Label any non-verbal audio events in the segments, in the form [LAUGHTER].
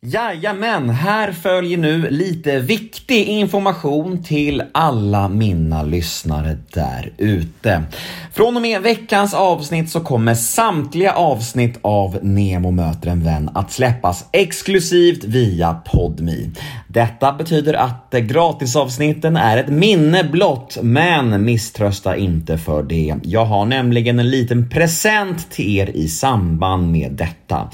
Jajamän, här följer nu lite viktig information till alla mina lyssnare där ute. Från och med veckans avsnitt så kommer samtliga avsnitt av Nemo möter en vän att släppas exklusivt via Podmi. Detta betyder att gratisavsnitten är ett minne blott, men misströsta inte för det. Jag har nämligen en liten present till er i samband med detta.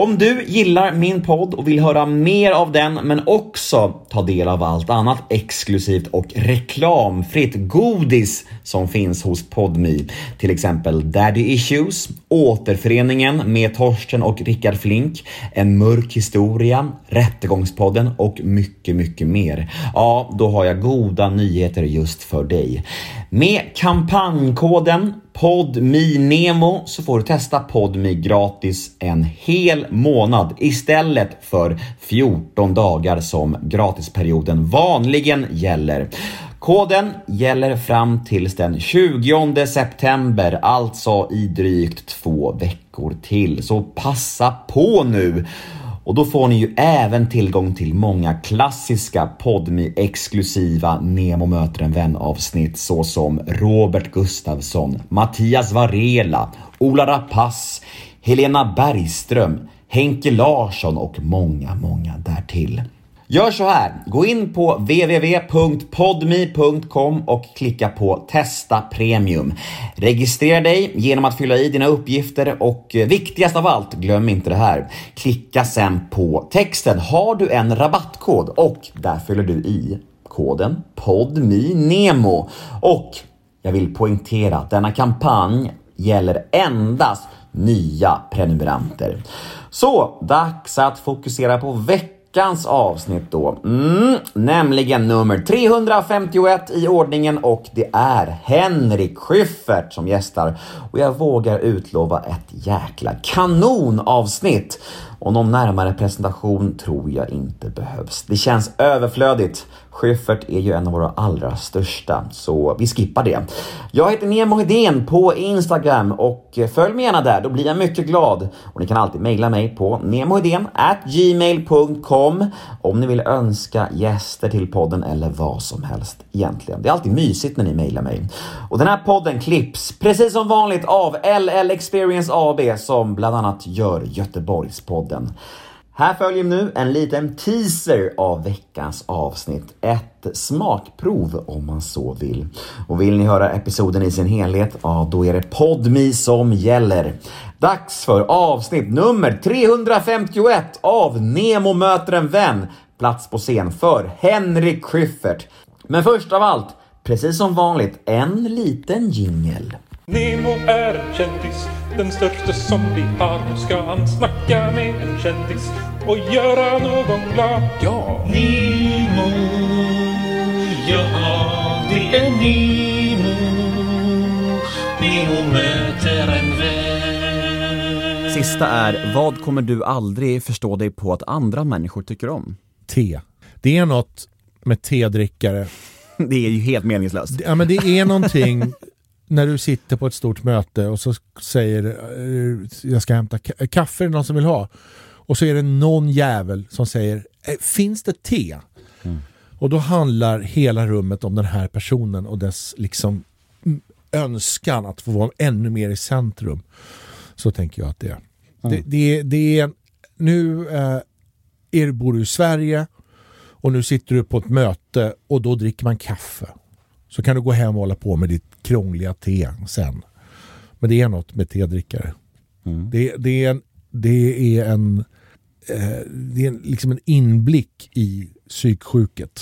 Om du gillar min podd och vill höra mer av den men också ta del av allt annat exklusivt och reklamfritt godis som finns hos Podmi, till exempel Daddy Issues, Återföreningen med Torsten och Rickard Flink, En mörk historia, Rättegångspodden och mycket, mycket mer. Ja, då har jag goda nyheter just för dig. Med kampanjkoden PodMiNemo så får du testa PodMe gratis en hel månad istället för 14 dagar som gratisperioden vanligen gäller. Koden gäller fram tills den 20 september, alltså i drygt två veckor till. Så passa på nu! Och då får ni ju även tillgång till många klassiska podmi exklusiva Nemo möter en vän avsnitt såsom Robert Gustafsson, Mattias Varela, Ola Rapace, Helena Bergström, Henke Larsson och många, många därtill. Gör så här, gå in på www.podmi.com och klicka på testa premium. Registrera dig genom att fylla i dina uppgifter och eh, viktigast av allt, glöm inte det här. Klicka sen på texten. Har du en rabattkod? Och där fyller du i koden PODMINEMO. Och jag vill poängtera att denna kampanj gäller endast nya prenumeranter. Så, dags att fokusera på veckan veckans avsnitt då. Mm, nämligen nummer 351 i ordningen och det är Henrik Schyffert som gästar. Och jag vågar utlova ett jäkla kanonavsnitt. Och någon närmare presentation tror jag inte behövs. Det känns överflödigt. Schyffert är ju en av våra allra största, så vi skippar det. Jag heter Nemo Hedén på Instagram och eh, följ mig gärna där, då blir jag mycket glad. Och ni kan alltid mejla mig på gmail.com om ni vill önska gäster till podden eller vad som helst egentligen. Det är alltid mysigt när ni mejlar mig. Och den här podden klipps precis som vanligt av LL Experience AB som bland annat gör Göteborgspodden. Här följer nu en liten teaser av veckans avsnitt. Ett smakprov om man så vill. Och vill ni höra episoden i sin helhet, ja då är det PodMe som gäller. Dags för avsnitt nummer 351 av Nemo möter en vän. Plats på scen för Henrik Schyffert. Men först av allt, precis som vanligt, en liten jingel. Nemo är en kändis, den största som vi har. Nu ska han snacka med en kändis och göra någon glad. Ja! Nemo, ja det är Nemo. Nemo möter en vän. Sista är, vad kommer du aldrig förstå dig på att andra människor tycker om? Te. Det är något med tedrickare. [LAUGHS] Det är ju helt meningslöst. Ja men det är någonting när du sitter på ett stort möte och så säger eh, jag ska hämta ka- kaffe, är det någon som vill ha? Och så är det någon jävel som säger "Eh, finns det te? Och då handlar hela rummet om den här personen och dess liksom mm, önskan att få vara ännu mer i centrum. Så tänker jag att det är. Det, det, det är nu eh, är, bor du i Sverige och nu sitter du på ett möte och då dricker man kaffe. Så kan du gå hem och hålla på med ditt krångliga te sen. Men det är något med tedrickare. Det, det är en, det är en, eh, det är en, liksom en inblick i psyksjuket.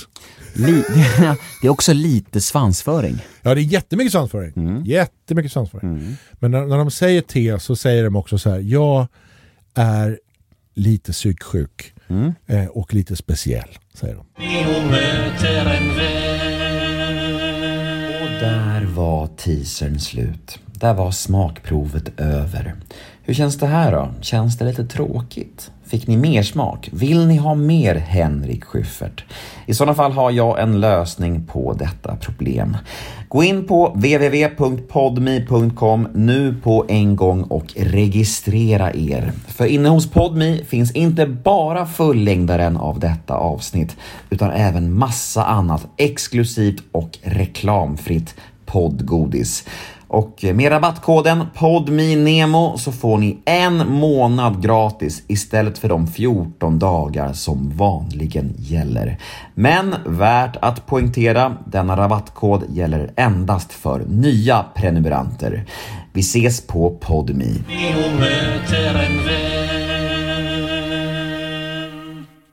Li- [LAUGHS] det är också lite svansföring. Ja, det är jättemycket svansföring. Jättemycket svansföring. Men när, när de säger te så säger de också så här, jag är lite psyksjuk eh, och lite speciell, säger de där var teasern slut där var smakprovet över. Hur känns det här då? Känns det lite tråkigt? Fick ni mer smak? Vill ni ha mer Henrik Schyffert? I sådana fall har jag en lösning på detta problem. Gå in på www.podmi.com nu på en gång och registrera er. För inne hos Podmi finns inte bara fullängdaren av detta avsnitt utan även massa annat exklusivt och reklamfritt poddgodis. Och med rabattkoden PODMINEMO så får ni en månad gratis istället för de 14 dagar som vanligen gäller. Men värt att poängtera, denna rabattkod gäller endast för nya prenumeranter. Vi ses på PodMe.